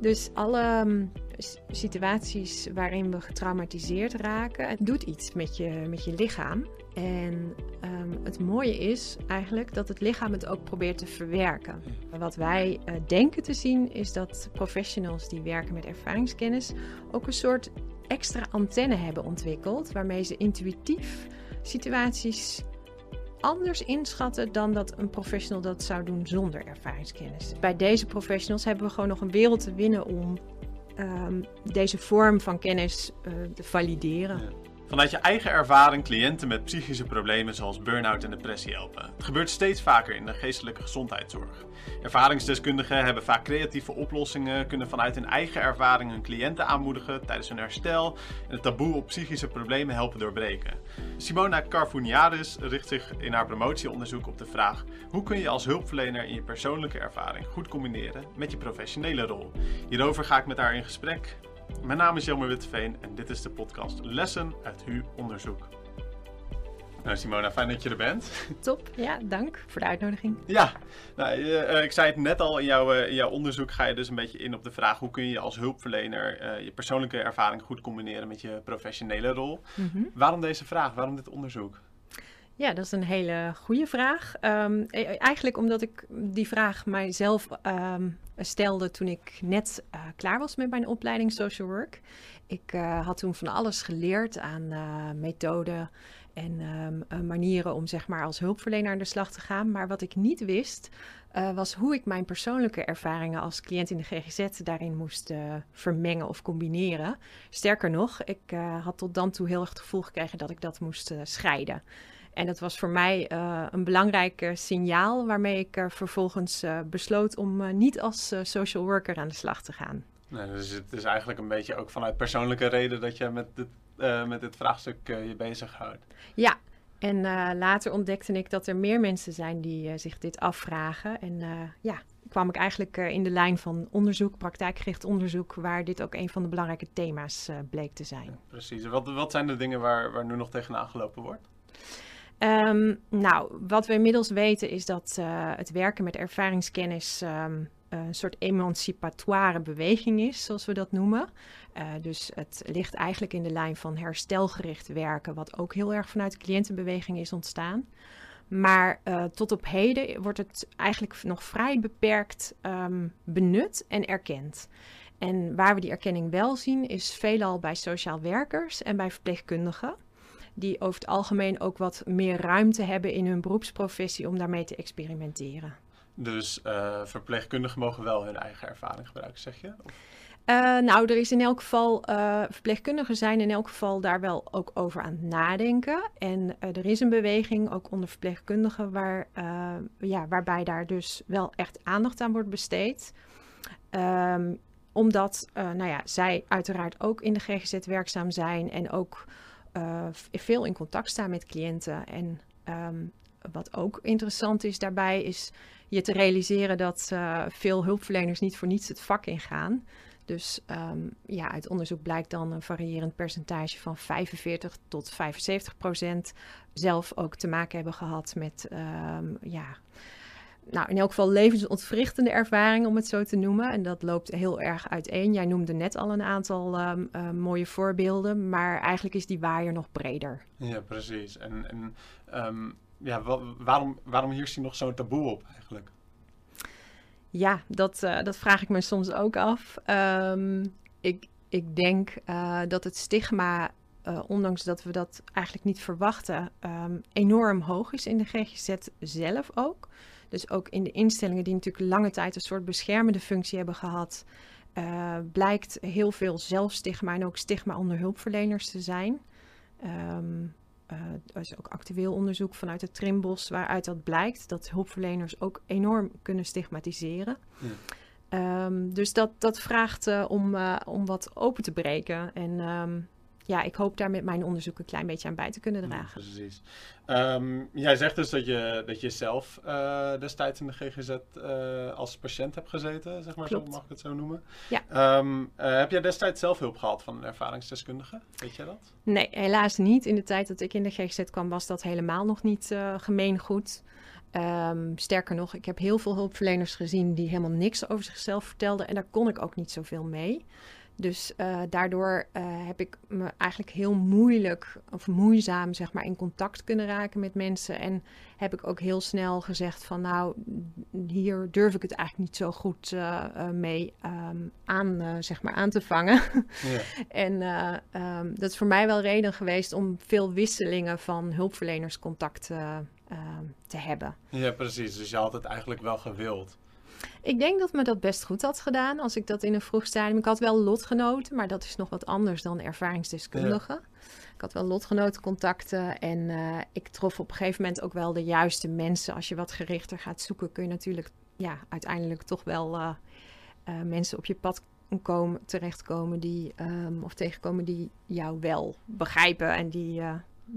Dus alle um, situaties waarin we getraumatiseerd raken, het doet iets met je, met je lichaam. En um, het mooie is eigenlijk dat het lichaam het ook probeert te verwerken. Wat wij uh, denken te zien is dat professionals die werken met ervaringskennis ook een soort extra antenne hebben ontwikkeld, waarmee ze intuïtief situaties anders inschatten dan dat een professional dat zou doen zonder ervaringskennis. Bij deze professionals hebben we gewoon nog een wereld te winnen om um, deze vorm van kennis uh, te valideren. Vanuit je eigen ervaring cliënten met psychische problemen zoals burn-out en depressie helpen. Het gebeurt steeds vaker in de geestelijke gezondheidszorg. Ervaringsdeskundigen hebben vaak creatieve oplossingen, kunnen vanuit hun eigen ervaring hun cliënten aanmoedigen tijdens hun herstel en het taboe op psychische problemen helpen doorbreken. Simona Carfuniaris richt zich in haar promotieonderzoek op de vraag: hoe kun je als hulpverlener in je persoonlijke ervaring goed combineren met je professionele rol? Hierover ga ik met haar in gesprek. Mijn naam is Jelmer Witteveen en dit is de podcast Lessen uit HU Onderzoek. Nou Simona, fijn dat je er bent. Top, ja, dank voor de uitnodiging. Ja, nou, uh, ik zei het net al, in, jouw, uh, in jouw onderzoek ga je dus een beetje in op de vraag hoe kun je als hulpverlener uh, je persoonlijke ervaring goed combineren met je professionele rol. Mm -hmm. Waarom deze vraag, waarom dit onderzoek? Ja, dat is een hele goede vraag. Um, eigenlijk omdat ik die vraag mijzelf um, stelde toen ik net uh, klaar was met mijn opleiding social work. Ik uh, had toen van alles geleerd aan uh, methoden en um, manieren om zeg maar als hulpverlener aan de slag te gaan. Maar wat ik niet wist, was hoe ik mijn persoonlijke ervaringen als cliënt in de GGZ daarin moest vermengen of combineren. Sterker nog, ik had tot dan toe heel erg het gevoel gekregen dat ik dat moest scheiden. En dat was voor mij uh, een belangrijk signaal waarmee ik vervolgens uh, besloot om niet als social worker aan de slag te gaan. Nee, dus het is eigenlijk een beetje ook vanuit persoonlijke reden dat je met dit, met dit vraagstuk je bezighoudt. Ja, en later ontdekte ik dat er meer mensen zijn die zich dit afvragen. En ja, kwam ik eigenlijk in de lijn van onderzoek, praktijkgericht onderzoek, waar dit ook een van de belangrijke thema's bleek te zijn. Ja, precies. Wat, wat zijn de dingen waar, waar nu nog tegenaan gelopen wordt? Um, nou, wat we inmiddels weten is dat uh, het werken met ervaringskennis um, een soort emancipatoire beweging is, zoals we dat noemen. Uh, dus het ligt eigenlijk in de lijn van herstelgericht werken, wat ook heel erg vanuit de cliëntenbeweging is ontstaan. Maar uh, tot op heden wordt het eigenlijk nog vrij beperkt um, benut en erkend. En waar we die erkenning wel zien, is veelal bij sociaal werkers en bij verpleegkundigen die over het algemeen ook wat meer ruimte hebben in hun beroepsprofessie om daarmee te experimenteren. Dus uh, verpleegkundigen mogen wel hun eigen ervaring gebruiken, zeg je? Uh, nou, er is in elk geval, uh, verpleegkundigen zijn in elk geval daar wel ook over aan het nadenken. En er is een beweging, ook onder verpleegkundigen, waar, ja, waarbij daar dus wel echt aandacht aan wordt besteed. Um, omdat nou ja, zij uiteraard ook in de GGZ werkzaam zijn en ook uh, veel in contact staan met cliënten. En um, wat ook interessant is daarbij, is je te realiseren dat uh, veel hulpverleners niet voor niets het vak ingaan. Dus um, ja, uit onderzoek blijkt dan een variërend percentage van 45 tot 75 procent zelf ook te maken hebben gehad met um, ja, nou, in elk geval levensontwrichtende ervaring, om het zo te noemen. En dat loopt heel erg uiteen. Jij noemde net al een aantal um, uh, mooie voorbeelden, maar eigenlijk is die waaier nog breder. Ja, precies. En, en um, ja, waarom, waarom heerst die nog zo'n taboe op eigenlijk? Ja, dat, uh, dat vraag ik me soms ook af. Um, ik, ik denk uh, dat het stigma uh, ondanks dat we dat eigenlijk niet verwachten, um, enorm hoog is in de GGZ zelf ook. Dus ook in de instellingen die natuurlijk lange tijd een soort beschermende functie hebben gehad, uh, blijkt heel veel zelfstigma en ook stigma onder hulpverleners te zijn. Um, uh, er is ook actueel onderzoek vanuit het Trimbos waaruit dat blijkt dat hulpverleners ook enorm kunnen stigmatiseren. Ja. Um, dus dat, dat vraagt uh, om, om wat open te breken. En um, ja, ik hoop daar met mijn onderzoek een klein beetje aan bij te kunnen dragen. Ja, precies. Um, jij zegt dus dat je, dat je zelf uh, destijds in de GGZ uh, als patiënt hebt gezeten, zeg maar, Klopt. zo mag ik het zo noemen. Ja. Um, uh, heb jij destijds zelf hulp gehad van een ervaringsdeskundige? Weet jij dat? Nee, helaas niet. In de tijd dat ik in de GGZ kwam was dat helemaal nog niet gemeengoed. Ehm, sterker nog, ik heb heel veel hulpverleners gezien die helemaal niks over zichzelf vertelden. En daar kon ik ook niet zoveel mee. Dus uh, daardoor uh, heb ik me eigenlijk heel moeilijk of moeizaam zeg maar, in contact kunnen raken met mensen. En heb ik ook heel snel gezegd van nou, hier durf ik het eigenlijk niet zo goed uh, mee um, aan, zeg maar aan te vangen. Ja. en um, dat is voor mij wel reden geweest om veel wisselingen van hulpverlenerscontact te hebben. Ja, precies. Dus je had het eigenlijk wel gewild. Ik denk dat me dat best goed had gedaan als ik dat in een vroeg stadium. Ik had wel lotgenoten, maar dat is nog wat anders dan ervaringsdeskundigen. Ik had wel lotgenotencontacten en uh, ik trof op een gegeven moment ook wel de juiste mensen. Als je wat gerichter gaat zoeken, kun je natuurlijk ja, uiteindelijk toch wel uh, uh, mensen op je pad komen, terechtkomen die, um, of tegenkomen die jou wel begrijpen en die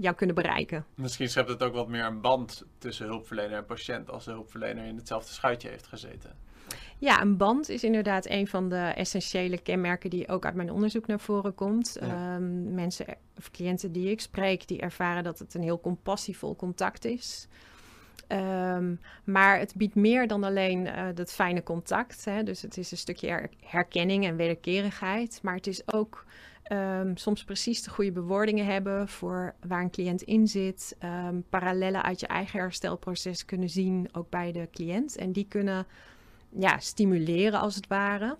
jou kunnen bereiken. Misschien schept het ook wat meer een band tussen hulpverlener en patiënt als de hulpverlener in hetzelfde schuitje heeft gezeten. Ja, een band is inderdaad een van de essentiële kenmerken die ook uit mijn onderzoek naar voren komt. Ja. Um, mensen of cliënten die ik spreek, die ervaren dat het een heel compassievol contact is. Um, maar het biedt meer dan alleen uh, dat fijne contact. Hè? Dus het is een stukje herkenning en wederkerigheid. Maar het is ook um, soms precies de goede bewoordingen hebben voor waar een cliënt in zit. Um, parallellen uit je eigen herstelproces kunnen zien, ook bij de cliënt. En die kunnen ja, stimuleren als het ware.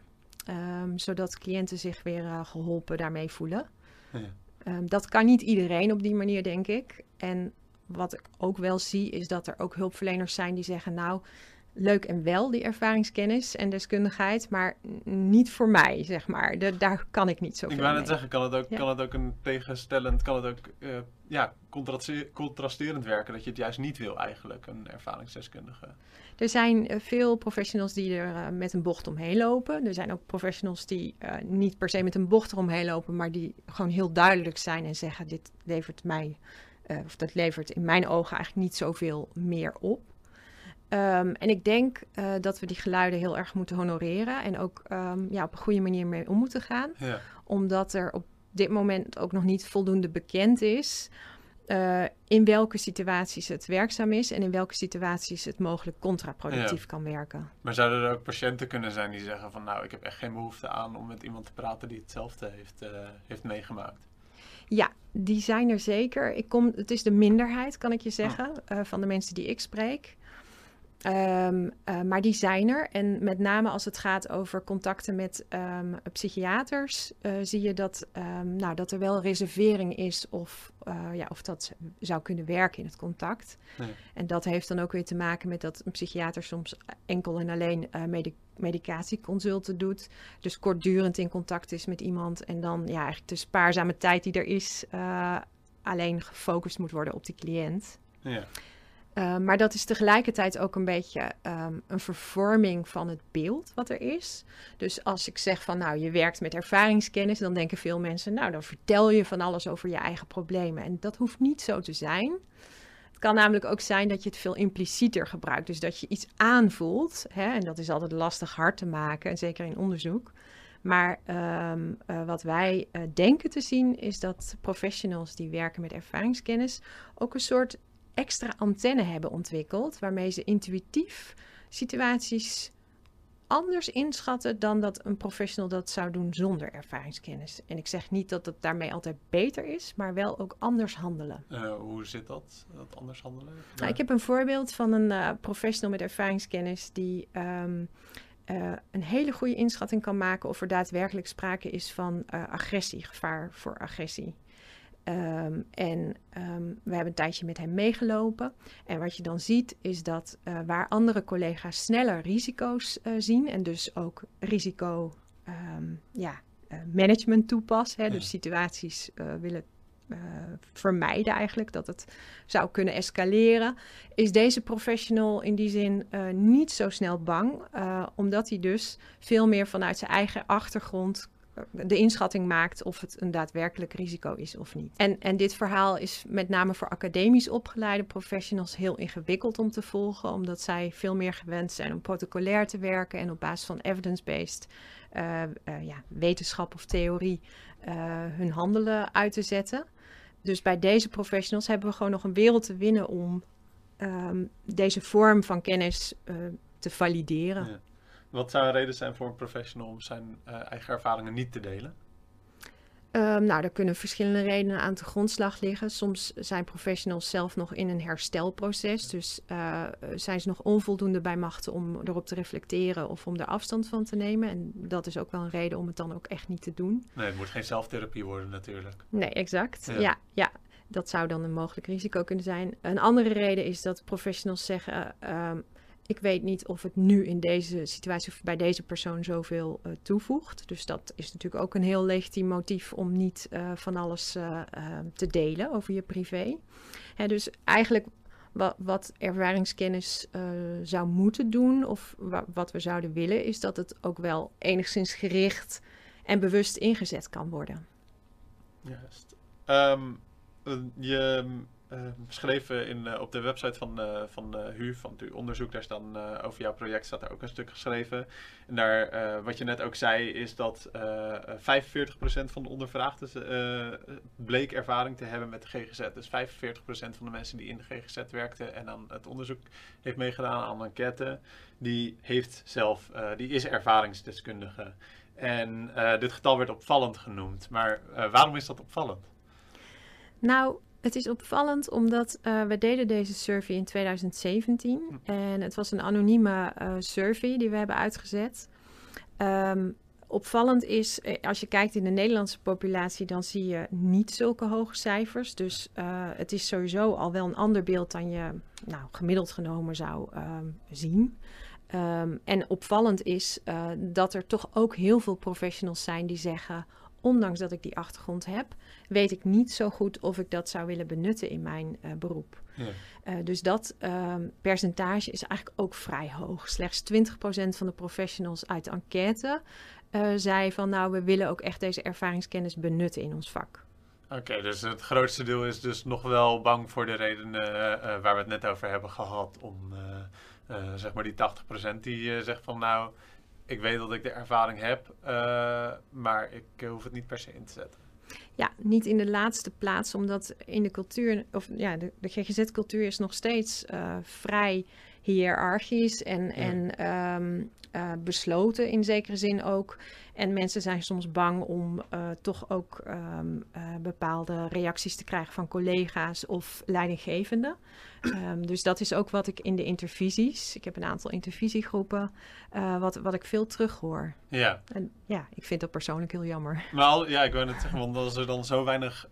Um, zodat cliënten zich weer uh, geholpen daarmee voelen. Ja. dat kan niet iedereen op die manier, denk ik. En wat ik ook wel zie, is dat er ook hulpverleners zijn die zeggen: Nou, leuk en wel, die ervaringskennis en deskundigheid, maar niet voor mij, zeg maar. De, daar kan ik niet zo Ik wou net zeggen, kan het ook, kan het ook een tegenstellend, kan het ook uh, ja, contrasterend werken, dat je het juist niet wil eigenlijk, een ervaringsdeskundige? Er zijn uh, veel professionals die er uh, met een bocht omheen lopen. Er zijn ook professionals die niet per se met een bocht eromheen lopen, maar die gewoon heel duidelijk zijn en zeggen, dit levert mij, of dat levert in mijn ogen eigenlijk niet zoveel meer op. Um, en ik denk uh, dat we die geluiden heel erg moeten honoreren en ook um, ja, op een goede manier mee om moeten gaan. Ja. Omdat er op dit moment ook nog niet voldoende bekend is uh, in welke situaties het werkzaam is en in welke situaties het mogelijk contraproductief ja. kan werken. Maar zouden er ook patiënten kunnen zijn die zeggen van nou, ik heb echt geen behoefte aan om met iemand te praten die hetzelfde heeft, uh, heeft meegemaakt? Ja, die zijn er zeker. Ik kom, het is de minderheid, kan ik je zeggen, oh. uh, van de mensen die ik spreek. Um, uh, maar die zijn er. En met name als het gaat over contacten met um, psychiaters, uh, zie je dat, um, nou, dat er wel reservering is of, uh, ja, of dat zou kunnen werken in het contact. Nee. En dat heeft dan ook weer te maken met dat een psychiater soms enkel en alleen medic medicatieconsulten doet. Dus kortdurend in contact is met iemand. En dan ja, eigenlijk de spaarzame tijd die er is, alleen gefocust moet worden op die cliënt. Ja. Uh, maar dat is tegelijkertijd ook een beetje um, een vervorming van het beeld wat er is. Dus als ik zeg van nou, je werkt met ervaringskennis, dan denken veel mensen, nou, dan vertel je van alles over je eigen problemen. En dat hoeft niet zo te zijn. Het kan namelijk ook zijn dat je het veel implicieter gebruikt. Dus dat je iets aanvoelt. Hè, en dat is altijd lastig hard te maken, en zeker in onderzoek. Maar um, uh, wat wij uh, denken te zien is dat professionals die werken met ervaringskennis ook een soort extra antenne hebben ontwikkeld, waarmee ze intuïtief situaties anders inschatten dan dat een professional dat zou doen zonder ervaringskennis. En ik zeg niet dat het daarmee altijd beter is, maar wel ook anders handelen. Uh, hoe zit dat, dat anders handelen? Nou, ik heb een voorbeeld van een uh, professional met ervaringskennis die um, uh, een hele goede inschatting kan maken of er daadwerkelijk sprake is van agressie, gevaar voor agressie. Um, en um, we hebben een tijdje met hem meegelopen. En wat je dan ziet is dat uh, waar andere collega's sneller risico's uh, zien en dus ook risico um, ja, uh, management toepassen, hè, dus situaties willen vermijden eigenlijk, dat het zou kunnen escaleren, is deze professional in die zin niet zo snel bang, omdat hij dus veel meer vanuit zijn eigen achtergrond de inschatting maakt of het een daadwerkelijk risico is of niet. En, en dit verhaal is met name voor academisch opgeleide professionals heel ingewikkeld om te volgen, omdat zij veel meer gewend zijn om protocolair te werken en op basis van evidence-based uh, uh, ja, wetenschap of theorie uh, hun handelen uit te zetten. Dus bij deze professionals hebben we gewoon nog een wereld te winnen om ehm, deze vorm van kennis te valideren. Wat zou een reden zijn voor een professional om zijn eigen ervaringen niet te delen? Um, nou, er kunnen verschillende redenen aan de grondslag liggen. Soms zijn professionals zelf nog in een herstelproces. Dus uh, zijn ze nog onvoldoende bij machten om erop te reflecteren of om er afstand van te nemen. En dat is ook wel een reden om het dan ook echt niet te doen. Nee, het moet geen zelftherapie worden natuurlijk. Nee, exact. Ja, ja. ja. Dat zou dan een mogelijk risico kunnen zijn. Een andere reden is dat professionals zeggen: uh, ik weet niet of het nu in deze situatie of bij deze persoon zoveel uh, toevoegt. Dus dat is natuurlijk ook een heel legitiem motief om niet uh, van alles uh, te delen over je privé. Hè, dus eigenlijk wat, ervaringskennis zou moeten doen, of wa wat we zouden willen, is dat het ook wel enigszins gericht en bewust ingezet kan worden. Juist. Um, je uh, beschreven in, uh, op de website van, uh, van HU, van het onderzoek. Daar staan over jouw project staat er ook een stuk geschreven. En daar, wat je net ook zei, is dat 45% van de ondervraagden bleek ervaring te hebben met de GGZ. Dus 45% van de mensen die in de GGZ werkten en aan het onderzoek heeft meegedaan aan enquête, die heeft zelf, die is ervaringsdeskundige. En dit getal werd opvallend genoemd. Maar waarom is dat opvallend? Nou, het is opvallend omdat uh, we deden deze survey in 2017 hm. en het was een anonieme uh, survey die we hebben uitgezet. Um, opvallend is, eh, als je kijkt in de Nederlandse populatie, dan zie je niet zulke hoge cijfers. Dus uh, het is sowieso al wel een ander beeld dan je nou, gemiddeld genomen zou um, zien. Um, en opvallend is dat er toch ook heel veel professionals zijn die zeggen: ondanks dat ik die achtergrond heb, weet ik niet zo goed of ik dat zou willen benutten in mijn uh, beroep. Ja. Uh, dus dat um, percentage is eigenlijk ook vrij hoog. Slechts 20% van de professionals uit de enquête uh, zei van nou, we willen ook echt deze ervaringskennis benutten in ons vak. Oké, okay, dus het grootste deel is dus nog wel bang voor de redenen waar we het net over hebben gehad. Om zeg maar die 80% die zegt van nou, ik weet dat ik de ervaring heb, uh, maar ik uh, hoef het niet per se in te zetten. Ja, niet in de laatste plaats, omdat in de cultuur, of ja, de, de GGZ-cultuur is nog steeds uh, vrij hiërarchisch en, ja. en um, besloten in zekere zin ook. En mensen zijn soms bang om uh, toch ook um, uh, bepaalde reacties te krijgen van collega's of leidinggevenden. Um, dus dat is ook wat ik in de intervisies, ik heb een aantal intervisiegroepen, wat, wat ik veel terughoor. Ja. En ja, ik vind dat persoonlijk heel jammer. Maar al, ja, ik net zeggen, want als er dan zo weinig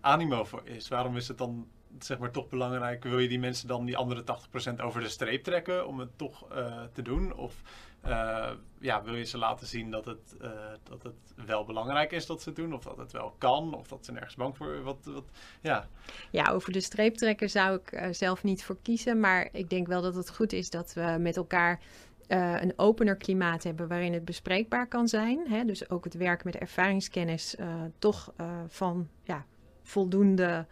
animo voor is, waarom is het dan zeg maar toch belangrijk? Wil je die mensen dan die andere 80% over de streep trekken om het toch te doen? Of uh, ja, wil je ze laten zien dat het, uh, dat het wel belangrijk is dat ze het doen, of dat het wel kan, of dat ze nergens bang voor wat, wat ja. ja, over de streep trekken zou ik zelf niet voor kiezen, maar ik denk wel dat het goed is dat we met elkaar een opener klimaat hebben waarin het bespreekbaar kan zijn. Hè? Dus ook het werk met ervaringskennis toch van ja, voldoende,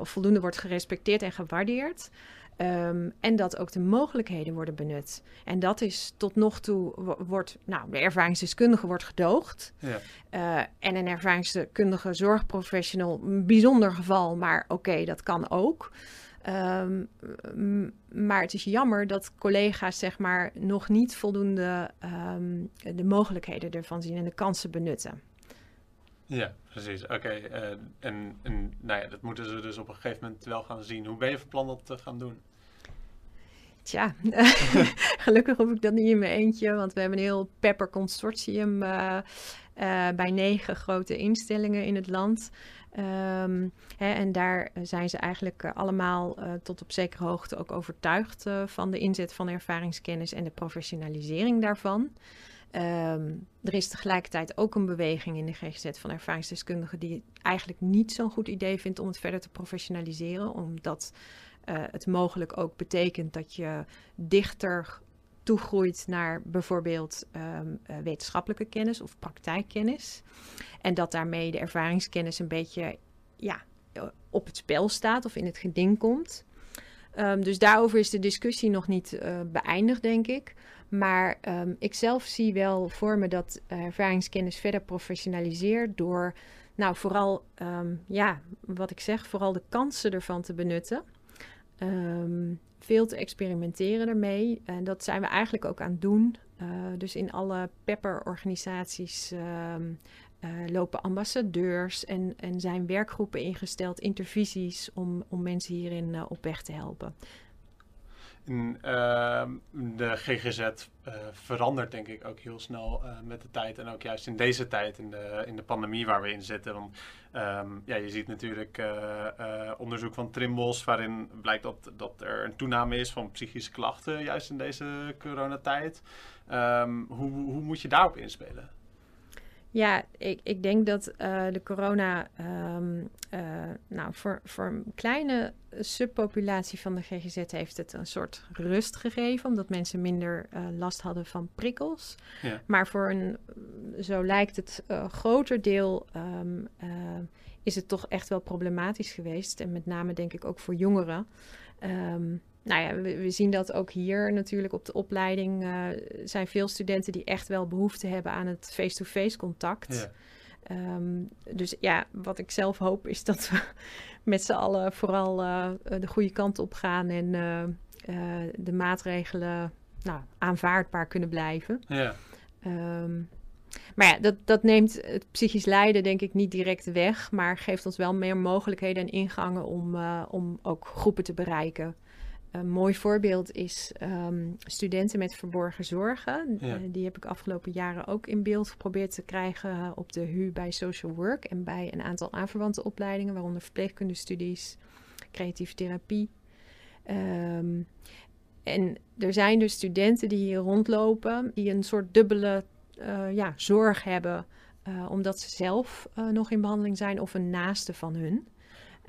of voldoende wordt gerespecteerd en gewaardeerd. Um, en dat ook de mogelijkheden worden benut. En dat is tot nog toe, wordt, nou, de ervaringsdeskundige wordt gedoogd. Ja. Uh, en een ervaringsdeskundige zorgprofessional, een bijzonder geval, maar oké, okay, dat kan ook. Um, maar het is jammer dat collega's zeg maar nog niet voldoende um, de mogelijkheden ervan zien en de kansen benutten. Ja, precies. Oké. Uh, en, en nou ja, dat moeten ze dus op een gegeven moment wel gaan zien. Hoe ben je van plan dat te gaan doen? Tja, gelukkig hoef ik dat niet in mijn eentje, want we hebben een heel pepper consortium uh, uh, bij negen grote instellingen in het land. Um, hè, en daar zijn ze eigenlijk allemaal tot op zekere hoogte ook overtuigd van de inzet van ervaringskennis en de professionalisering daarvan. Um, er is tegelijkertijd ook een beweging in de GGZ van ervaringsdeskundigen die het eigenlijk niet zo'n goed idee vindt om het verder te professionaliseren, omdat uh, het mogelijk ook betekent dat je dichter toegroeit naar bijvoorbeeld um, uh, wetenschappelijke kennis of praktijkkennis. En dat daarmee de ervaringskennis een beetje ja, op het spel staat of in het geding komt. Um, dus daarover is de discussie nog niet uh, beëindigd, denk ik. Maar um, ik zelf zie wel voor me dat ervaringskennis verder professionaliseert door, nou vooral, ja, wat ik zeg, vooral de kansen ervan te benutten. Ehm, veel te experimenteren ermee. En dat zijn we eigenlijk ook aan het doen. Uh, dus in alle pepper-organisaties ehm, uh, lopen ambassadeurs en, en zijn werkgroepen ingesteld, intervisies, om, om mensen hierin uh, op weg te helpen. Uh, de GGZ uh, verandert denk ik ook heel snel uh, met de tijd. En ook juist in deze tijd, in de, in de pandemie waar we in zitten. Um, ja, je ziet natuurlijk onderzoek van Trimbos waarin blijkt dat, dat er een toename is van psychische klachten juist in deze coronatijd. Um, hoe, hoe moet je daarop inspelen? Ja, ik, ik denk dat uh, de corona um, uh, nou, voor, voor een kleine subpopulatie van de GGZ heeft het een soort rust gegeven, omdat mensen minder uh, last hadden van prikkels. Ja. Maar voor een, zo lijkt het, groter deel um, is het toch echt wel problematisch geweest. En met name denk ik ook voor jongeren. Um, nou ja, we, zien dat ook hier natuurlijk op de opleiding uh, zijn veel studenten die echt wel behoefte hebben aan het face-to-face contact. Ja. Um, dus ja, wat ik zelf hoop is dat we met z'n allen vooral uh, de goede kant op gaan en uh, de maatregelen nou, aanvaardbaar kunnen blijven. Ja. Um, maar ja, dat, dat neemt het psychisch lijden denk ik niet direct weg, maar geeft ons wel meer mogelijkheden en ingangen om, om ook groepen te bereiken. Een mooi voorbeeld is um, studenten met verborgen zorgen. Ja. Uh, die heb ik afgelopen jaren ook in beeld geprobeerd te krijgen op de HU bij Social Work en bij een aantal aanverwante opleidingen, waaronder verpleegkundestudies, creatieve therapie. Um, en er zijn dus studenten die hier rondlopen, die een soort dubbele uh, ja, zorg hebben, uh, omdat ze zelf nog in behandeling zijn of een naaste van hun.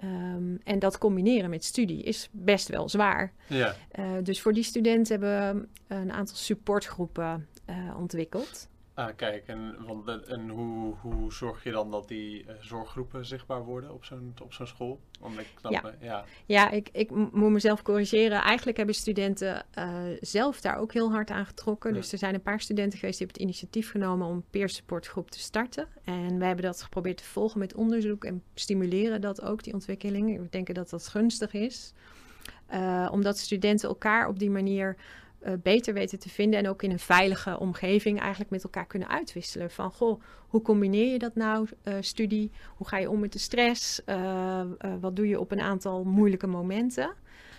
Um, en dat combineren met studie is best wel zwaar. Ja. Uh, dus voor die studenten hebben we een aantal supportgroepen uh, ontwikkeld. Ah, kijk, en, want, en hoe, hoe zorg je dan dat die uh, zorggroepen zichtbaar worden op zo'n op zo'n school? Ik ja. Ja. ja, ik, ik moet mezelf corrigeren. Eigenlijk hebben studenten uh, zelf daar ook heel hard aan getrokken. Ja. Dus er zijn een paar studenten geweest die hebben het initiatief genomen om een peer support groep te starten. En wij hebben dat geprobeerd te volgen met onderzoek en stimuleren dat ook, die ontwikkeling. We denken dat dat gunstig is. Uh, omdat studenten elkaar op die manier uh, beter weten te vinden en ook in een veilige omgeving eigenlijk met elkaar kunnen uitwisselen. Van goh, hoe combineer je dat nou, uh, studie? Hoe ga je om met de stress? Uh, wat doe je op een aantal moeilijke momenten?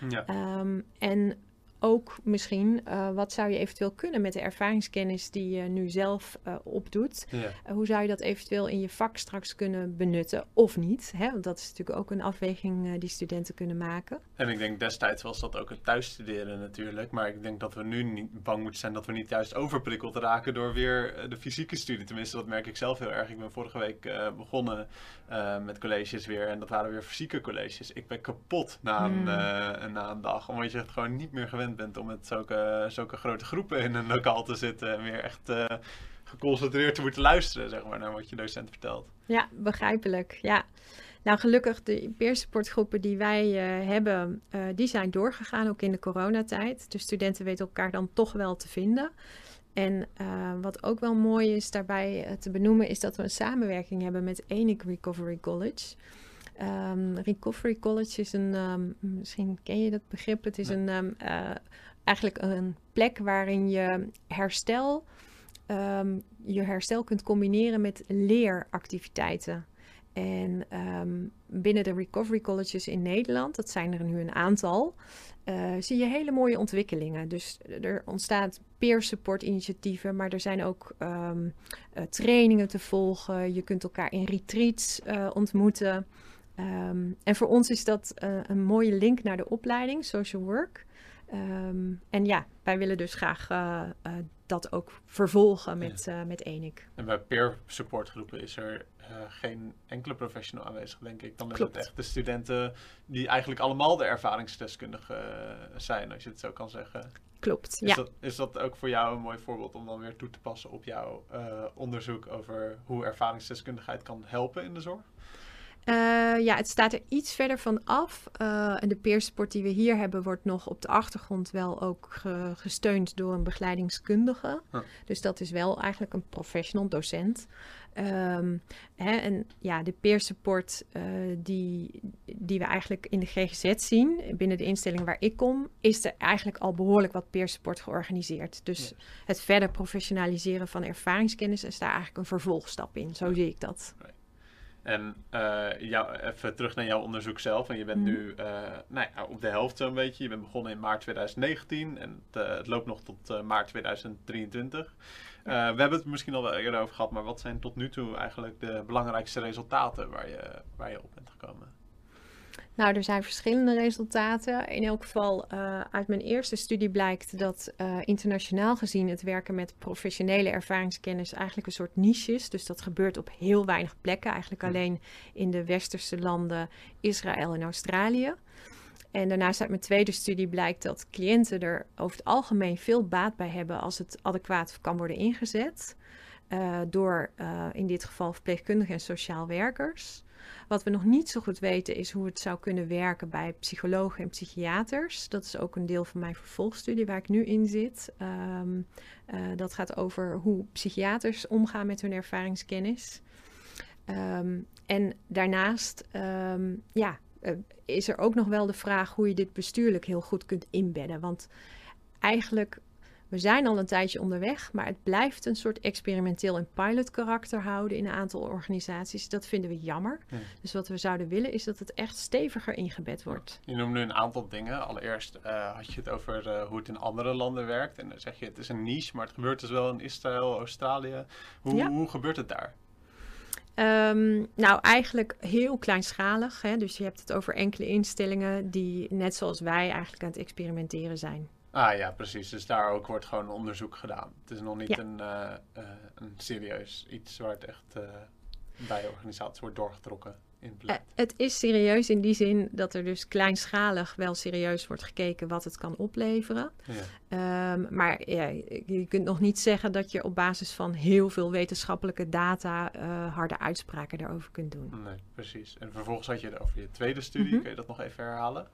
Ja. Um, en ook misschien, uh, wat zou je eventueel kunnen met de ervaringskennis die je nu zelf uh, opdoet? Ja. Uh, hoe zou je dat eventueel in je vak straks kunnen benutten of niet? Hè? Want dat is natuurlijk ook een afweging die studenten kunnen maken. En ik denk destijds was dat ook het thuisstuderen natuurlijk. Maar ik denk dat we nu niet bang moeten zijn dat we niet juist overprikkeld raken door weer de fysieke studie. Tenminste, dat merk ik zelf heel erg. Ik ben vorige week begonnen met colleges weer en dat waren weer fysieke colleges. Ik ben kapot na een, mm. na een dag, omdat je het gewoon niet meer gewend bent om met zulke, zulke grote groepen in een lokaal te zitten en weer echt uh, geconcentreerd te moeten luisteren, zeg maar, naar wat je docent vertelt. Ja, begrijpelijk. Ja. Nou, gelukkig de peersupportgroepen die wij uh, hebben, uh, die zijn doorgegaan, ook in de coronatijd. Dus studenten weten elkaar dan toch wel te vinden. En wat ook wel mooi is daarbij te benoemen, is dat we een samenwerking hebben met Enik Recovery College. Um, Recovery College is een, um, misschien ken je dat begrip, het is een, um, uh, eigenlijk een plek waarin je herstel, je herstel kunt combineren met leeractiviteiten. En binnen de Recovery Colleges in Nederland, dat zijn er nu een aantal, uh, zie je hele mooie ontwikkelingen. Dus er ontstaat peer support initiatieven, maar er zijn ook uh, trainingen te volgen. Je kunt elkaar in retreats ontmoeten. Um, en voor ons is dat uh, een mooie link naar de opleiding, social work. Um, en ja, wij willen dus graag uh, uh, dat ook vervolgen met, ja. met ENIC. En bij peer support groepen is er geen enkele professional aanwezig, denk ik. Dan is Klopt. het echt de studenten die eigenlijk allemaal de ervaringsdeskundigen zijn, als je het zo kan zeggen. Klopt, is ja. Dat, is dat ook voor jou een mooi voorbeeld om dan weer toe te passen op jouw onderzoek over hoe ervaringsdeskundigheid kan helpen in de zorg? Ja, het staat er iets verder van af. en de peersport die we hier hebben, wordt nog op de achtergrond wel ook gesteund door een begeleidingskundige. Dus dat is wel eigenlijk een professional docent. Um, hè, en ja, de peer support uh, die, die we eigenlijk in de GGZ zien, binnen de instelling waar ik kom, is er eigenlijk al behoorlijk wat peer support georganiseerd. Dus het verder professionaliseren van ervaringskennis is daar eigenlijk een vervolgstap in. Zo zie ik dat. En uh, jou, even terug naar jouw onderzoek zelf. En je bent mhm. nu uh, nou ja, op de helft zo'n beetje. Je bent begonnen in maart 2019 en het, het loopt nog tot maart 2023. Uh, we hebben het misschien al wel eerder over gehad, maar wat zijn tot nu toe eigenlijk de belangrijkste resultaten waar je, waar je op bent gekomen? Nou, er zijn verschillende resultaten. In elk geval, uh, uit mijn eerste studie blijkt dat uh, internationaal gezien het werken met professionele ervaringskennis eigenlijk een soort niche is. Dus dat gebeurt op heel weinig plekken, eigenlijk alleen in de westerse landen, Israël en Australië. En daarnaast uit mijn tweede studie blijkt dat cliënten er over het algemeen veel baat bij hebben als het adequaat kan worden ingezet. Uh, door in dit geval verpleegkundigen en sociaal werkers. Wat we nog niet zo goed weten is hoe het zou kunnen werken bij psychologen en psychiaters. Dat is ook een deel van mijn vervolgstudie waar ik nu in zit. Um, uh, dat gaat over hoe psychiaters omgaan met hun ervaringskennis. Um, en daarnaast, um, ja, uh, is er ook nog wel de vraag hoe je dit bestuurlijk heel goed kunt inbedden. Want eigenlijk, we zijn al een tijdje onderweg, maar het blijft een soort experimenteel en pilot karakter houden in een aantal organisaties. Dat vinden we jammer. Dus wat we zouden willen is dat het echt steviger ingebed wordt. Je noemt nu een aantal dingen. Allereerst uh, had je het over uh, hoe het in andere landen werkt. En dan zeg je het is een niche, maar het gebeurt dus wel in Israël, Australië. Hoe, ja. hoe gebeurt het daar? Um, nou, eigenlijk heel kleinschalig. Hè? Dus je hebt het over enkele instellingen die, net zoals wij, eigenlijk aan het experimenteren zijn. Ah ja, precies. Dus daar ook wordt gewoon onderzoek gedaan. Het is nog niet ja. een, uh, uh, een serieus iets waar het echt uh, bij organisaties wordt doorgetrokken. Uh, het is serieus in die zin dat er dus kleinschalig wel serieus wordt gekeken wat het kan opleveren. Ja. Um, maar ja, je kunt nog niet zeggen dat je op basis van heel veel wetenschappelijke data harde uitspraken daarover kunt doen. Nee, precies. En vervolgens had je het over je tweede studie. Mm -hmm. Kun je dat nog even herhalen?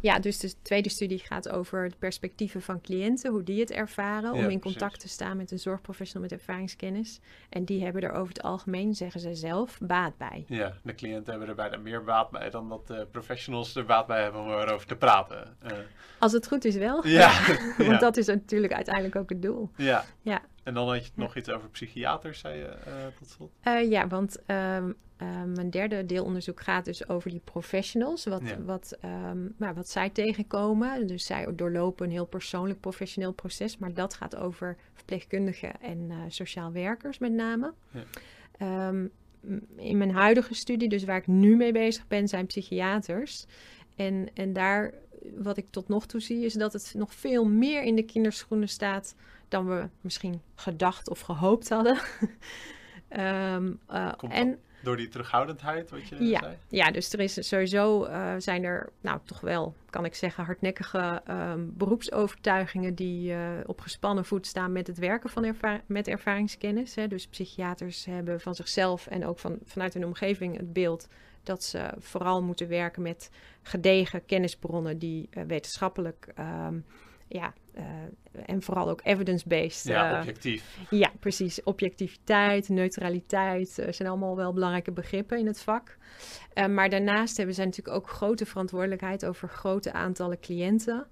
Ja, dus de tweede studie gaat over de perspectieven van cliënten, hoe die het ervaren, ja, om in contact precies. te staan met een zorgprofessional met ervaringskennis. En die hebben er over het algemeen, zeggen zij zelf, baat bij. Ja, de cliënten hebben er bijna meer baat bij dan dat de professionals er baat bij hebben om erover te praten. Uh. Als het goed is wel. Ja. Want ja. dat is natuurlijk uiteindelijk ook het doel. Ja. ja. En dan had je nog iets over psychiaters, zei je uh, tot slot? Uh, ja, want um, uh, mijn derde deelonderzoek gaat dus over die professionals. Wat, ja. wat, um, nou, wat zij tegenkomen. Dus zij doorlopen een heel persoonlijk professioneel proces. Maar dat gaat over verpleegkundigen en sociaal werkers met name. Ja. Um, in mijn huidige studie, dus waar ik nu mee bezig ben, zijn psychiaters. En, en daar, wat ik tot nog toe zie, is dat het nog veel meer in de kinderschoenen staat dan we misschien gedacht of gehoopt hadden. um, uh, en, door die terughoudendheid, wat je ja, zei? Ja, dus er is sowieso uh, zijn er, nou toch wel, kan ik zeggen, hardnekkige um, beroepsovertuigingen die uh, op gespannen voet staan met het werken van erva met ervaringskennis. Hè. Dus psychiaters hebben van zichzelf en ook van, vanuit hun omgeving het beeld dat ze vooral moeten werken met gedegen kennisbronnen die uh, wetenschappelijk um, ja, uh, en vooral ook evidence-based. Ja, uh, objectief. Ja, precies. Objectiviteit, neutraliteit uh, zijn allemaal wel belangrijke begrippen in het vak. maar daarnaast hebben zij natuurlijk ook grote verantwoordelijkheid over grote aantallen cliënten.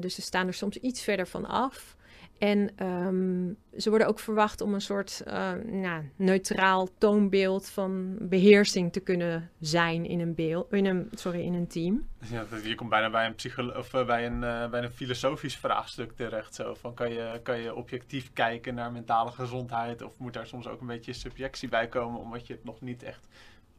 dus ze staan er soms iets verder van af. En um, ze worden ook verwacht om een soort uh, nou, neutraal toonbeeld van beheersing te kunnen zijn in een, beeld, in een, sorry, in een team. Ja, je komt bijna bij een, psycholo of uh, bij een, uh, bij een filosofisch vraagstuk terecht. Zo. Van kan, je, kan je objectief kijken naar mentale gezondheid? Of moet daar soms ook een beetje subjectie bij komen, omdat je het nog niet echt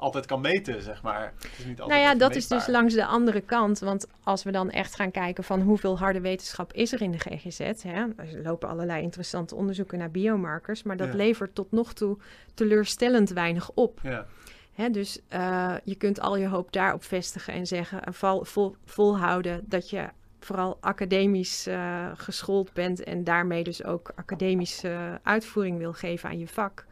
altijd kan meten, zeg maar. Het is niet altijd nou ja, dat meetbaar. is dus langs de andere kant. Want als we dan echt gaan kijken van hoeveel harde wetenschap is er in de GGZ. Hè? Er lopen allerlei interessante onderzoeken naar biomarkers. Maar dat ja. levert tot nog toe teleurstellend weinig op. Ja. Hè, dus uh, je kunt al je hoop daarop vestigen en zeggen en vol, vol, volhouden dat je vooral academisch uh, geschoold bent en daarmee dus ook academische uitvoering wil geven aan je vak.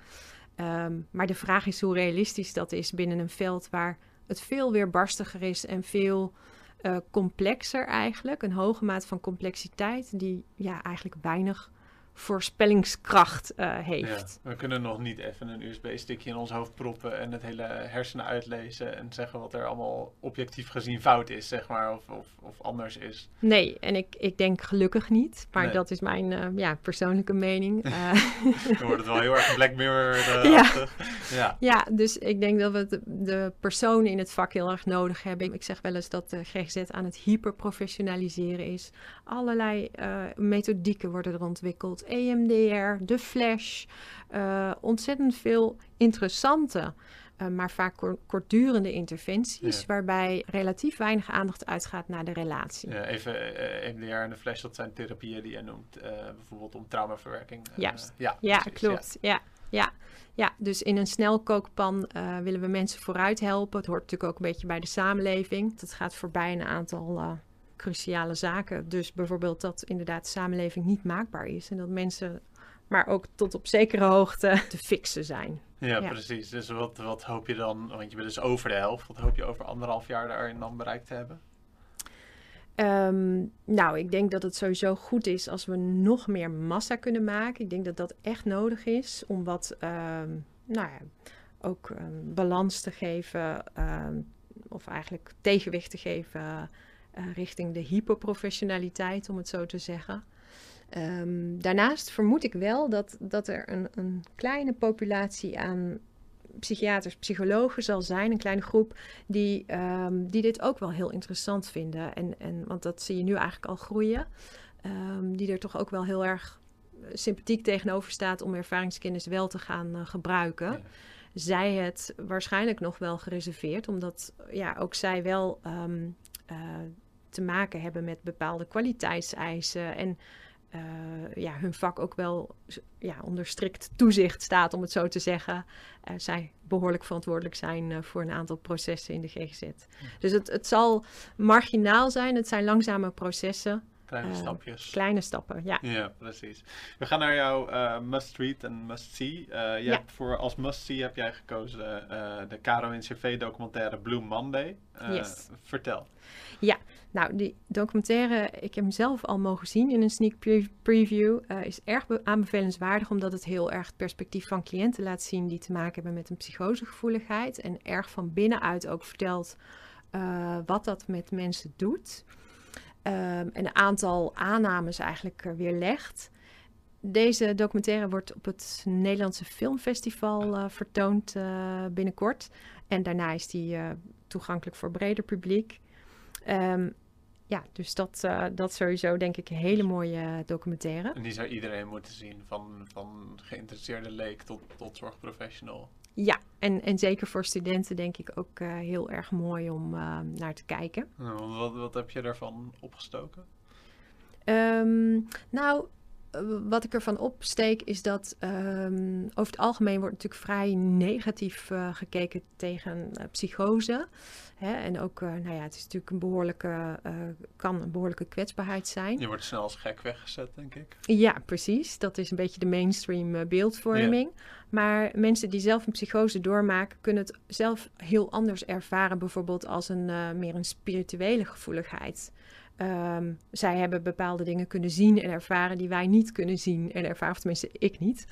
Ehm, maar de vraag is hoe realistisch dat is binnen een veld waar het veel weerbarstiger is en veel uh, complexer eigenlijk. Een hoge maat van complexiteit die ja, eigenlijk weinig voorspellingskracht uh, heeft. Ja, we kunnen nog niet even een USB-stickje in ons hoofd proppen en het hele hersenen uitlezen en zeggen wat er allemaal objectief gezien fout is, zeg maar, of, of, of anders is. Nee, en ik, ik denk gelukkig niet, maar dat is mijn uh, ja, persoonlijke mening. Uh, Dan wordt het wel heel erg Black mirror ja. ja. ja, dus ik denk dat we de, de personen in het vak heel erg nodig hebben. Ik zeg wel eens dat de GGZ aan het hyperprofessionaliseren is. Allerlei methodieken worden er ontwikkeld EMDR, de Flash. Uh, ontzettend veel interessante, uh, maar vaak kortdurende interventies, waarbij relatief weinig aandacht uitgaat naar de relatie. Ja, even uh, EMDR en de Flash, dat zijn therapieën die je noemt, bijvoorbeeld om traumaverwerking. Juist. ja, ja klopt. Ja. ja. Ja, dus in een snelkookpan uh, willen we mensen vooruit helpen. Het hoort natuurlijk ook een beetje bij de samenleving. Het gaat voorbij een aantal uh, cruciale zaken. Dus bijvoorbeeld dat inderdaad de samenleving niet maakbaar is. En dat mensen maar ook tot op zekere hoogte te fixen zijn. Ja, precies. Dus wat, wat hoop je dan, want je bent dus over de helft, wat hoop je over anderhalf jaar daarin dan bereikt te hebben? Um, nou, ik denk dat het sowieso goed is als we nog meer massa kunnen maken. Ik denk dat dat echt nodig is om wat, um, nou ja, ook um, balans te geven, of eigenlijk tegenwicht te geven uh, richting de hyperprofessionaliteit, om het zo te zeggen. Um, daarnaast vermoed ik wel dat, dat er een, een kleine populatie aan psychiaters, psychologen zal zijn, een kleine groep, die, um, die dit ook wel heel interessant vinden. En, en, want dat zie je nu eigenlijk al groeien. Um, die er toch ook wel heel erg sympathiek tegenover staat om ervaringskennis wel te gaan uh, gebruiken. Ja. Zij het waarschijnlijk nog wel gereserveerd, omdat ja, ook zij wel um, uh, te maken hebben met bepaalde kwaliteitseisen en uh, ja, hun vak ook wel ja, onder strikt toezicht staat, om het zo te zeggen. Uh, zij behoorlijk verantwoordelijk zijn uh, voor een aantal processen in de GGZ. Dus het, het zal marginaal zijn, het zijn langzame processen. Kleine stapjes. Kleine stappen, ja. Ja, precies. We gaan naar jouw must read en must see. je ja. hebt voor als must see heb jij gekozen de Caro NCV documentaire Blue Monday. yes. Vertel. Ja, nou, die documentaire, ik heb hem zelf al mogen zien in een sneak preview, uh, is erg aanbevelenswaardig omdat het heel erg het perspectief van cliënten laat zien die te maken hebben met een psychosegevoeligheid en erg van binnenuit ook vertelt uh, wat dat met mensen doet. Um, en een aantal aannames eigenlijk uh, weerlegt. Deze documentaire wordt op het Nederlandse Filmfestival vertoond binnenkort. En daarna is die toegankelijk voor breder publiek. Um, ja, dus dat, uh, dat sowieso denk ik een hele mooie documentaire. En die zou iedereen moeten zien, van, van geïnteresseerde leek tot, tot zorgprofessional. Ja, en, en zeker voor studenten denk ik ook uh, heel erg mooi om uh, naar te kijken. Nou, wat, wat heb je daarvan opgestoken? Um, nou, wat ik ervan opsteek is dat um, over het algemeen wordt natuurlijk vrij negatief uh, gekeken tegen uh, psychose. Hè? En ook, uh, nou ja, het is natuurlijk een behoorlijke, kan een behoorlijke kwetsbaarheid zijn. Je wordt snel als gek weggezet, denk ik. Ja, precies. Dat is een beetje de mainstream beeldvorming. Yeah. Maar mensen die zelf een psychose doormaken, kunnen het zelf heel anders ervaren. Bijvoorbeeld als een meer een spirituele gevoeligheid. Um, zij hebben bepaalde dingen kunnen zien en ervaren die wij niet kunnen zien en ervaren, of tenminste ik niet.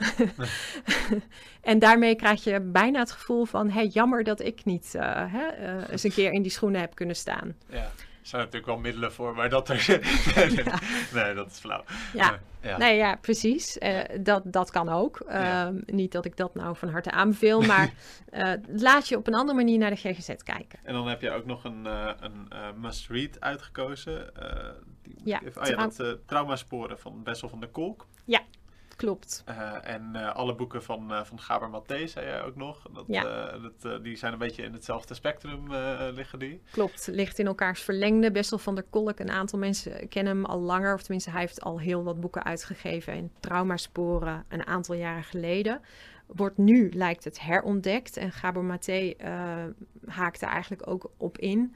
en daarmee krijg je bijna het gevoel van, hey, jammer dat ik niet uh, hè, uh, eens een keer in die schoenen heb kunnen staan. Ja zijn natuurlijk wel middelen voor, maar dat er. nee, nee, nee, dat is flauw. Ja, ja. nee, ja precies. Uh, dat, dat kan ook. Uh, ja. Niet dat ik dat nou van harte aanbeveel, maar uh, laat je op een andere manier naar de GGZ kijken. En dan heb je ook nog een, een must-read uitgekozen. Die ja, even, oh, ja, dat traumasporen van Bessel van der Kolk. Ja, klopt. Uh, en uh, alle boeken van, uh, van Gaber Mathé, zei jij ook nog. Dat, ja. dat, die zijn een beetje in hetzelfde spectrum liggen die. Klopt, ligt in elkaars verlengde. Bessel van der Kolk, een aantal mensen kennen hem al langer. Of tenminste, hij heeft al heel wat boeken uitgegeven. En Traumasporen een aantal jaren geleden. Wordt nu, lijkt het, herontdekt. En Gaber Mathé haakt er eigenlijk ook op in.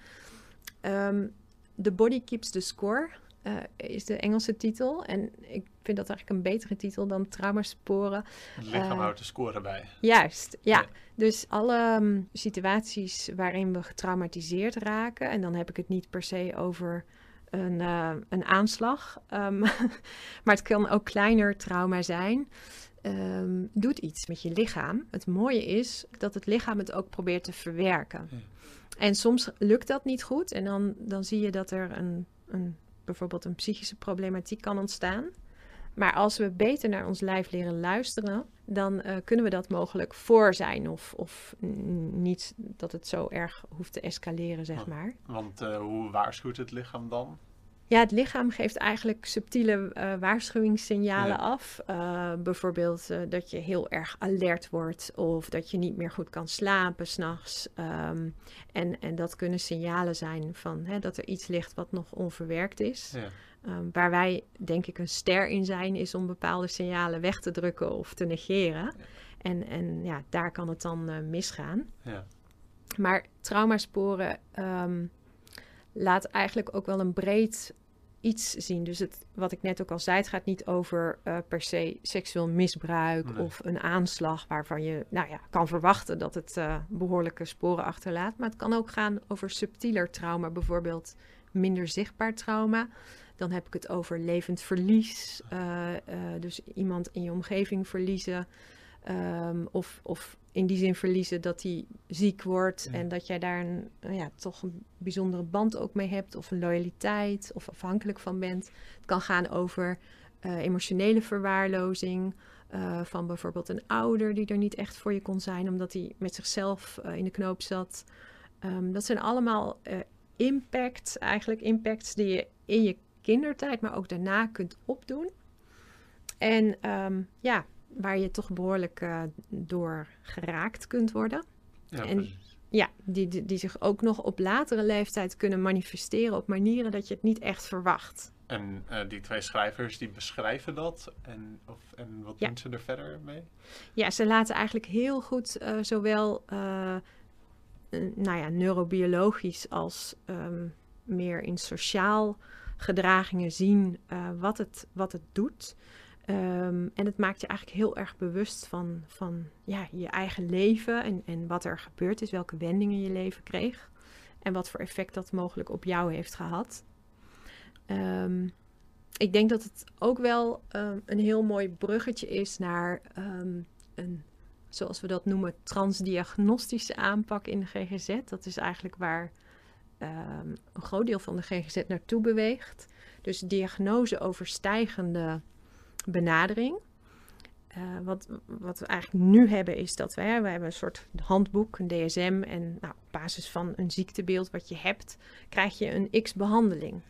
Um, the Body Keeps the Score uh, is de Engelse titel. En ik vind dat eigenlijk een betere titel dan traumasporen. Het lichaam uh, houdt de score bij. Juist, ja. Dus alle um, situaties waarin we getraumatiseerd raken, en dan heb ik het niet per se over een, uh, een aanslag, um, maar het kan ook kleiner trauma zijn. Um, doet iets met je lichaam. Het mooie is dat het lichaam het ook probeert te verwerken. Ja. En soms lukt dat niet goed. En dan, dan zie je dat er een, een, bijvoorbeeld een psychische problematiek kan ontstaan. Maar als we beter naar ons lijf leren luisteren, dan uh, kunnen we dat mogelijk voor zijn. Of, of niet dat het zo erg hoeft te escaleren, zeg maar. Want uh, hoe waarschuwt het lichaam dan? Ja, het lichaam geeft eigenlijk subtiele uh, waarschuwingssignalen ja. af. Uh, bijvoorbeeld uh, dat je heel erg alert wordt of dat je niet meer goed kan slapen s'nachts. Um, en, en dat kunnen signalen zijn van hè, dat er iets ligt wat nog onverwerkt is. Ja. Um, waar wij denk ik een ster in zijn, is om bepaalde signalen weg te drukken of te negeren. Ja. En, en ja, daar kan het dan misgaan. Maar traumasporen um, laat eigenlijk ook wel een breed iets zien. Dus het, wat ik net ook al zei, het gaat niet over uh, per se seksueel misbruik nee. of een aanslag waarvan je nou ja, kan verwachten dat het uh, behoorlijke sporen achterlaat. Maar het kan ook gaan over subtieler trauma, bijvoorbeeld minder zichtbaar trauma. Dan heb ik het over levend verlies, uh, dus iemand in je omgeving verliezen. Um, of, of in die zin verliezen dat hij ziek wordt ja. en dat jij daar een, ja, toch een bijzondere band ook mee hebt, of een loyaliteit, of afhankelijk van bent. Het kan gaan over uh, emotionele verwaarlozing. Uh, van bijvoorbeeld een ouder die er niet echt voor je kon zijn, omdat hij met zichzelf uh, in de knoop zat. Um, dat zijn allemaal impacts, eigenlijk impacts die je in je kindertijd, maar ook daarna kunt opdoen. En um, ja, waar je toch behoorlijk uh, door geraakt kunt worden. Ja, en ja, die, die, die, zich ook nog op latere leeftijd kunnen manifesteren op manieren dat je het niet echt verwacht. En uh, die twee schrijvers die beschrijven dat en, of, en wat ja. doen ze er verder mee? Ja, ze laten eigenlijk heel goed uh, zowel nou ja, neurobiologisch als um, meer in sociaal gedragingen zien wat, het, wat het doet. Um, en het maakt je eigenlijk heel erg bewust van, van ja, je eigen leven en, en wat er gebeurd is, welke wendingen je leven kreeg en wat voor effect dat mogelijk op jou heeft gehad. Um, ik denk dat het ook wel um, een heel mooi bruggetje is naar een, zoals we dat noemen, transdiagnostische aanpak in de GGZ. Dat is eigenlijk waar een groot deel van de GGZ naartoe beweegt. Dus diagnose overstijgende benadering. Uh, wat, wat we eigenlijk nu hebben is dat we, we hebben een soort handboek, een DSM. En nou, op basis van een ziektebeeld wat je hebt, krijg je een x-behandeling.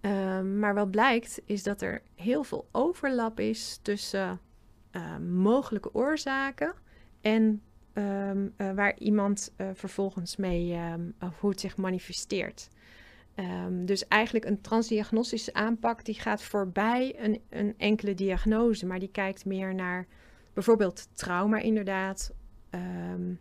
Uh, maar wat blijkt is dat er heel veel overlap is tussen uh, mogelijke oorzaken en um, waar iemand vervolgens mee, um, hoe het zich manifesteert. Um, dus eigenlijk een transdiagnostische aanpak die gaat voorbij een, een, enkele diagnose, maar die kijkt meer naar bijvoorbeeld trauma inderdaad. Um,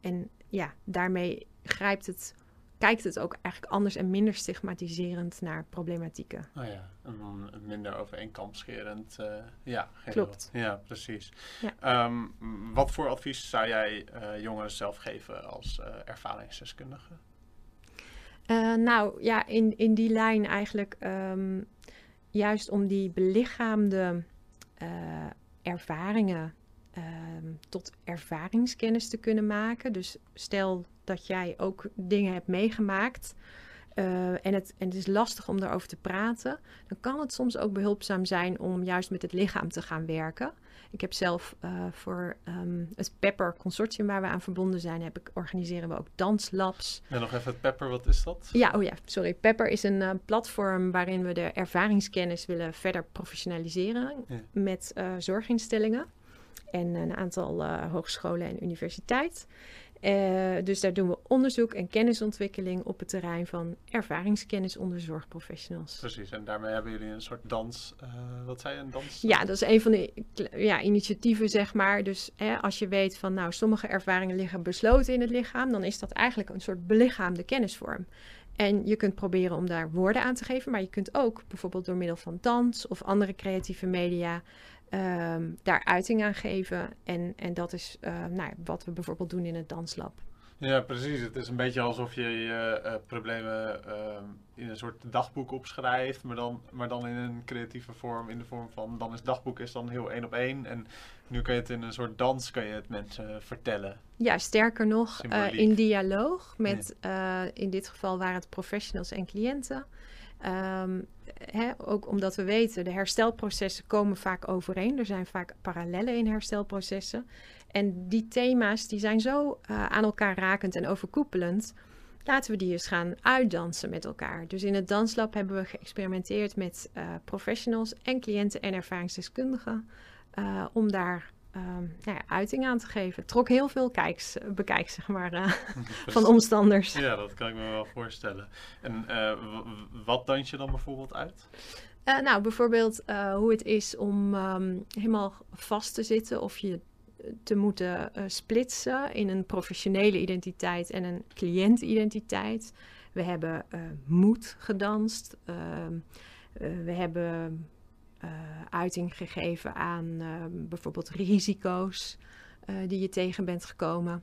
en ja, daarmee grijpt het, kijkt het ook eigenlijk anders en minder stigmatiserend naar problematieken. Oh ja, en minder over één kam scherend. Uh, ja, klopt. Ja, precies. Ja. Um, wat voor advies zou jij uh, jongeren zelf geven als uh, ervaringsdeskundige? Uh, nou ja, in, in die lijn eigenlijk um, juist om die belichaamde uh, ervaringen um, tot ervaringskennis te kunnen maken. Dus stel dat jij ook dingen hebt meegemaakt uh, en, het, en het is lastig om daarover te praten, dan kan het soms ook behulpzaam zijn om juist met het lichaam te gaan werken. Ik heb zelf uh, voor um, het Pepper Consortium waar we aan verbonden zijn, heb ik, organiseren we ook danslabs. En nog even het Pepper, wat is dat? Ja, oh ja, sorry. Pepper is een uh, platform waarin we de ervaringskennis willen verder professionaliseren ja. met uh, zorginstellingen en een aantal hogescholen en universiteit. Uh, dus daar doen we onderzoek en kennisontwikkeling op het terrein van ervaringskennis onder zorgprofessionals. Precies, en daarmee hebben jullie een soort dans. Uh, wat zei je, een dans? Ja, dat is een van de ja, initiatieven, zeg maar. Dus hè, als je weet van, nou, sommige ervaringen liggen besloten in het lichaam, dan is dat eigenlijk een soort belichaamde kennisvorm. En je kunt proberen om daar woorden aan te geven, maar je kunt ook bijvoorbeeld door middel van dans of andere creatieve media ehm, daar uiting aan geven. En, en dat is uh, nou, wat we bijvoorbeeld doen in het danslab. Ja, precies. Het is een beetje alsof je je uh, problemen uh, in een soort dagboek opschrijft, maar dan, maar dan in een creatieve vorm, in de vorm van, dan is dagboek is dan heel één op één. En nu kan je het in een soort dans, kan je het mensen vertellen. Ja, sterker nog, uh, in dialoog met, nee. in dit geval waren het professionals en cliënten. Hè, ook omdat we weten, de herstelprocessen komen vaak overeen. Er zijn vaak parallellen in herstelprocessen. En die thema's die zijn zo uh, aan elkaar rakend en overkoepelend. Laten we die eens gaan uitdansen met elkaar. Dus in het danslab hebben we geëxperimenteerd met uh, professionals en cliënten en ervaringsdeskundigen. Uh, om daar nou ja, uiting aan te geven. Het trok heel veel kijks, bekijks, zeg maar, van omstanders. Ja, dat kan ik me wel voorstellen. En wat dans je dan bijvoorbeeld uit? Uh, nou, bijvoorbeeld hoe het is om um, helemaal vast te zitten of je te moeten splitsen in een professionele identiteit en een cliëntidentiteit. We hebben moed gedanst. Ehm, we hebben uiting gegeven aan ehm, bijvoorbeeld risico's die je tegen bent gekomen.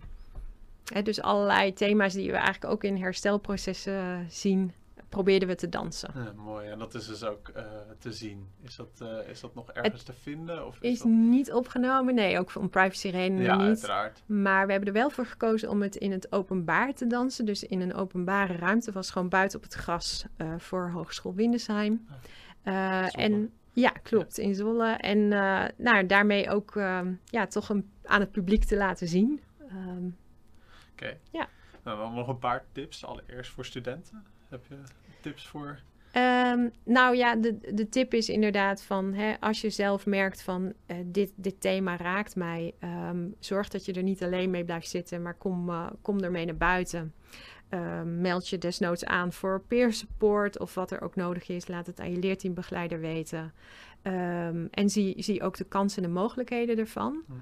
Hè, dus allerlei thema's die we eigenlijk ook in herstelprocessen zien probeerden we te dansen. Ja, mooi, en dat is dus ook te zien. Is dat, is dat nog ergens het te vinden? Of is, is dat... niet opgenomen, nee, ook om privacy redenen ja, niet. uiteraard. Maar we hebben er wel voor gekozen om het in het openbaar te dansen. Dus in een openbare ruimte, was gewoon buiten op het gras voor Hogeschool Windesheim. en ja, klopt, in Zwolle. En nou, daarmee ook ja, toch een, aan het publiek te laten zien. Um, Oké. Okay. Ja. Nou, dan nog een paar tips, allereerst voor studenten. Heb je tips voor? Um, nou ja, de, de tip is inderdaad van hè, als je zelf merkt van uh, dit, dit thema raakt mij, zorg dat je er niet alleen mee blijft zitten, maar kom, uh, kom ermee naar buiten. Uh, meld je desnoods aan voor peer support of wat er ook nodig is. Laat het aan je leerteambegeleider weten. Um, en zie, zie ook de kansen en de mogelijkheden ervan. Hm.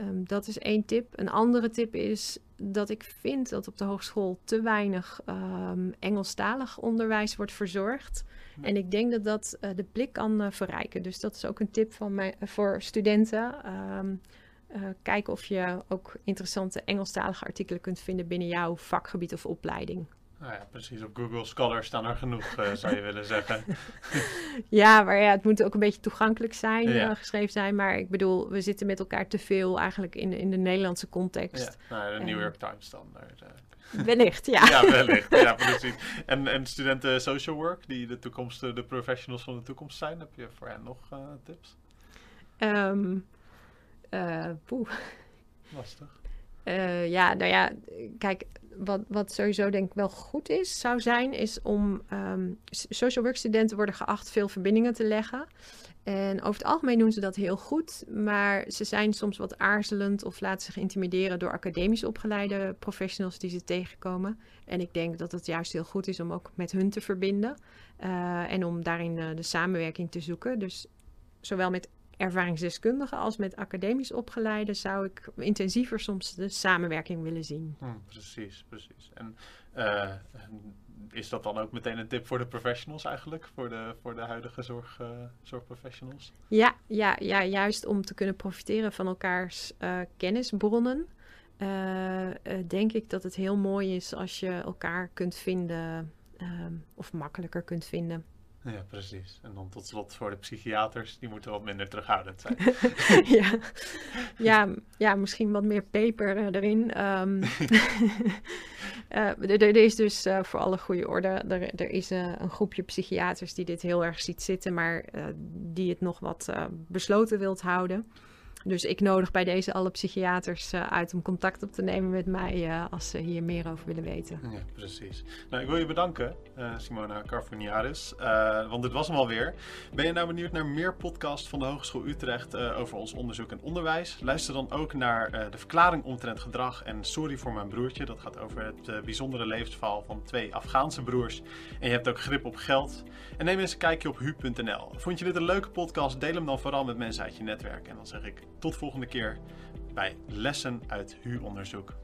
Um, dat is één tip. Een andere tip is dat ik vind dat op de hogeschool te weinig um, Engelstalig onderwijs wordt verzorgd. Ja. En ik denk dat dat uh, de blik kan uh, verrijken. Dus dat is ook een tip van mij, uh, voor studenten. Um, kijk of je ook interessante Engelstalige artikelen kunt vinden binnen jouw vakgebied of opleiding. Nou ja, precies. Op Google Scholar staan er genoeg, uh, zou je willen zeggen. ja, maar ja, het moet ook een beetje toegankelijk zijn, ja. uh, geschreven zijn. Maar ik bedoel, we zitten met elkaar te veel eigenlijk in, in de Nederlandse context. Ja, nou, de New York Times dan. Uh, wellicht, ja. ja, wellicht. Ja, precies. En, en studenten social work, die de toekomst, de professionals van de toekomst zijn, heb je voor hen nog tips? Um, poeh. Lastig. Uh, ja, nou ja, kijk, wat, wat sowieso denk ik wel goed is, zou zijn, is om um, social work studenten worden geacht veel verbindingen te leggen. En over het algemeen doen ze dat heel goed, maar ze zijn soms wat aarzelend of laten zich intimideren door academisch opgeleide professionals die ze tegenkomen. En ik denk dat het juist heel goed is om ook met hun te verbinden uh, en om daarin uh, de samenwerking te zoeken. Dus zowel met ervaringsdeskundigen als met academisch opgeleiden zou ik intensiever soms de samenwerking willen zien. Hmm, precies, precies. En uh, is dat dan ook meteen een tip voor de professionals eigenlijk, voor de, voor de huidige zorg, uh, zorgprofessionals? Ja, ja, ja, juist om te kunnen profiteren van elkaars uh, kennisbronnen. denk ik dat het heel mooi is als je elkaar kunt vinden of makkelijker kunt vinden. Ja, precies. En dan tot slot voor de psychiaters, die moeten wat minder terughoudend zijn. ja. Ja, ja, misschien wat meer peper uh, erin. Um, er is dus uh, voor alle goede orde, er, er is een groepje psychiaters die dit heel erg ziet zitten, maar die het nog wat besloten wilt houden. Dus ik nodig bij deze alle psychiaters uh, uit om contact op te nemen met mij uh, als ze hier meer over willen weten. Ja, precies. Nou, ik wil je bedanken, uh, Simona Carfoniaris, want dit was hem alweer. Ben je nou benieuwd naar meer podcasts van de Hogeschool Utrecht over ons onderzoek en onderwijs? Luister dan ook naar de verklaring omtrent gedrag en Sorry voor mijn broertje. Dat gaat over het bijzondere levensverhaal van twee Afghaanse broers. En je hebt ook grip op geld. En neem eens een kijkje op hu.nl. Vond je dit een leuke podcast? Deel hem dan vooral met mensen uit je netwerk. En dan zeg ik tot volgende keer bij Lessen uit HU-onderzoek.